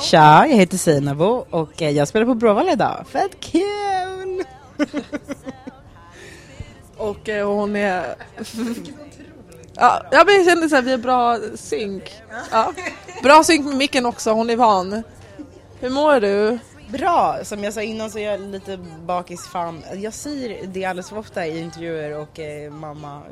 Tja, jag heter Seinabo och eh, jag spelar på Bråvalla idag. Fett kul! Och eh, hon är... Ja, jag men jag känner så här, vi har bra synk. Ja. Bra synk med micken också, hon är van. Hur mår du? Bra! Som jag sa innan så är jag lite bakis fan. Jag säger det alldeles för ofta i intervjuer och eh, mamma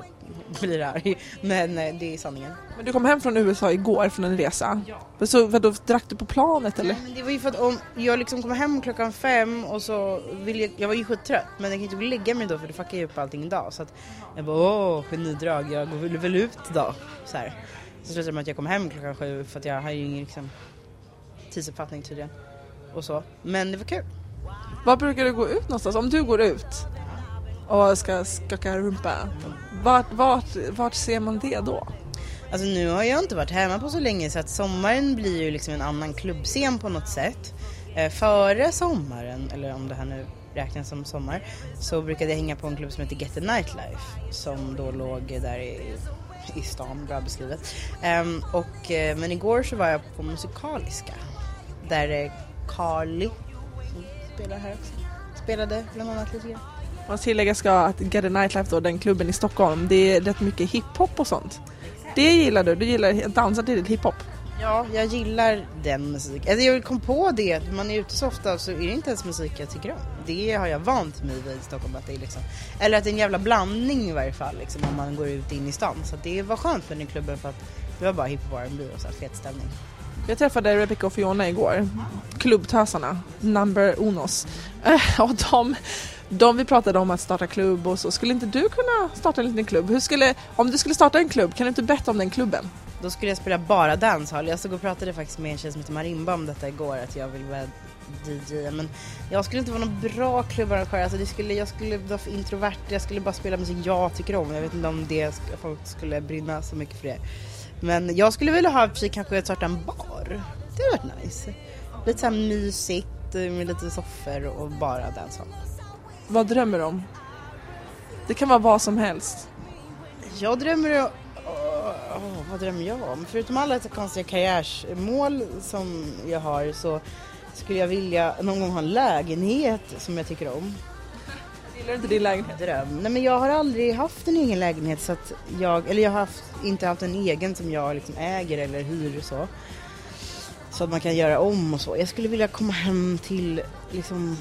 blir arg. Men eh, det är sanningen. Men du kom hem från USA igår från en resa. Ja. Så vadå, drack du på planet eller? Men det var ju för att om jag liksom kom hem klockan fem och så ville jag, jag var ju skittrött men jag kan inte gå och lägga mig då för det fuckar ju upp allting idag. Så att jag bara åh genidrag, jag går väl, väl ut då. Så här. Så slutade det med att jag kom hem klockan sju för att jag har ju ingen liksom, tidsuppfattning tydligen. Och så. Men det var kul. Var brukar du gå ut någonstans? Om du går ut och ska skaka rumpa, vart, vart, vart ser man det då? Alltså nu har jag inte varit hemma på så länge så att sommaren blir ju liksom en annan klubbscen på något sätt. Eh, före sommaren, eller om det här nu räknas som sommar, så brukade jag hänga på en klubb som heter Get the Nightlife som då låg där i, i stan, bra beskrivet. Ehm, och, eh, men igår så var jag på Musikaliska där eh, Carly som spelar här också spelade bland annat lite grann. Man tillägga ska att Get a Nightlife då, den klubben i Stockholm, det är rätt mycket hiphop och sånt. Det gillar du? Du gillar att dansa till hiphop? Ja, jag gillar den musiken. Alltså jag kom på det, att man är ute så ofta så är det inte ens musik jag tycker om. Det har jag vant mig vid i Stockholm att det är liksom, eller att det är en jävla blandning i varje fall liksom om man går ut in i stan. Så det var skönt för den klubben för att det var bara hiphop R&B och så här fet stämning. Jag träffade Rebecca och Fiona igår, klubbtösarna, number unos. Eh, och de, de vi pratade om att starta klubb och så, skulle inte du kunna starta en liten klubb? Hur skulle, om du skulle starta en klubb, kan du inte berätta om den klubben? Då skulle jag spela bara dancehall. Jag stod och pratade faktiskt med en tjej som heter Marimba om detta igår, att jag vill vara DJ. Men jag skulle inte vara någon bra klubbarrangör. Alltså det skulle, jag skulle vara för introvert. Jag skulle bara spela musik jag tycker om. Jag vet inte om det folk skulle brinna så mycket för det. Men jag skulle vilja ha kanske starta en bar. Det hade varit nice. Lite såhär mysigt med lite soffor och bara dancehall. Vad drömmer du om? Det kan vara vad som helst. Jag drömmer om... Åh, vad drömmer jag om? Förutom alla konstiga karriärsmål som jag har så skulle jag vilja någon gång ha en lägenhet som jag tycker om. Gillar du inte din lägenhet? Dröm. Nej men jag har aldrig haft en egen lägenhet så att jag, eller jag har haft, inte haft en egen som jag liksom äger eller hyr och så. Så att man kan göra om och så. Jag skulle vilja komma hem till liksom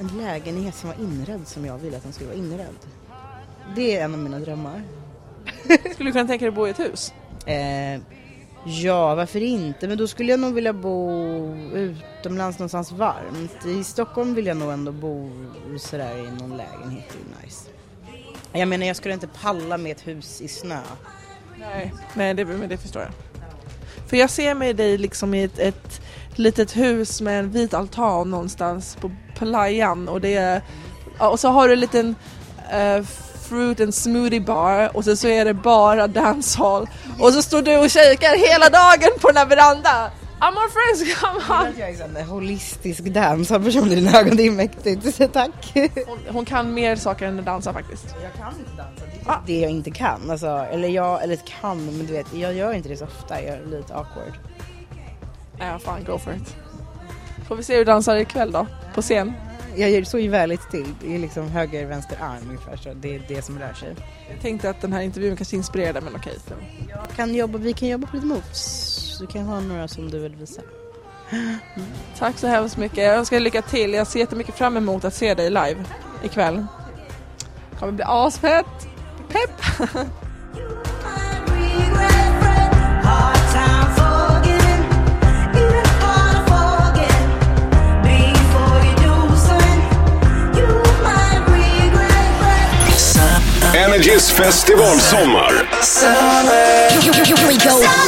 en lägenhet som var inredd som jag ville att den skulle vara inredd. Det är en av mina drömmar. Skulle du kunna tänka dig att bo i ett hus? Eh, ja, varför inte? Men då skulle jag nog vilja bo utomlands någonstans varmt. I Stockholm vill jag nog ändå bo sådär i någon lägenhet. Det är nice. Jag menar, jag skulle inte palla med ett hus i snö. Nej, Nej det, men det förstår jag. För jag ser mig dig liksom i ett, ett litet hus med en vit altan någonstans på playan och det är, och så har du en liten uh, fruit and smoothie bar och så, så är det bara dancehall och så står du och kikar hela dagen på den här verandan. I'm our friends, come on! Jag är en holistisk dansarperson i dina ögon, det är mäktigt. Tack! Hon, hon kan mer saker än att dansa faktiskt. Jag kan inte dansa, det är ah. det jag inte kan. Alltså, eller jag, eller kan, men du vet, jag gör inte det så ofta, jag är lite awkward. Ja, fan, go for it. Får vi se hur du dansar ikväll då, på scen? Jag såg ju väldigt till, det är liksom höger, vänster arm ungefär, så det är det som rör sig. Jag tänkte att den här intervjun kanske inspirerade, men okej. Jag kan jobba, vi kan jobba på lite moves. Du kan ha några som du vill visa. Mm. Tack så hemskt mycket. Jag önskar dig lycka till. Jag ser jättemycket fram emot att se dig live ikväll. Det kommer bli asfett. Pepp! Energys festivalsommar. Here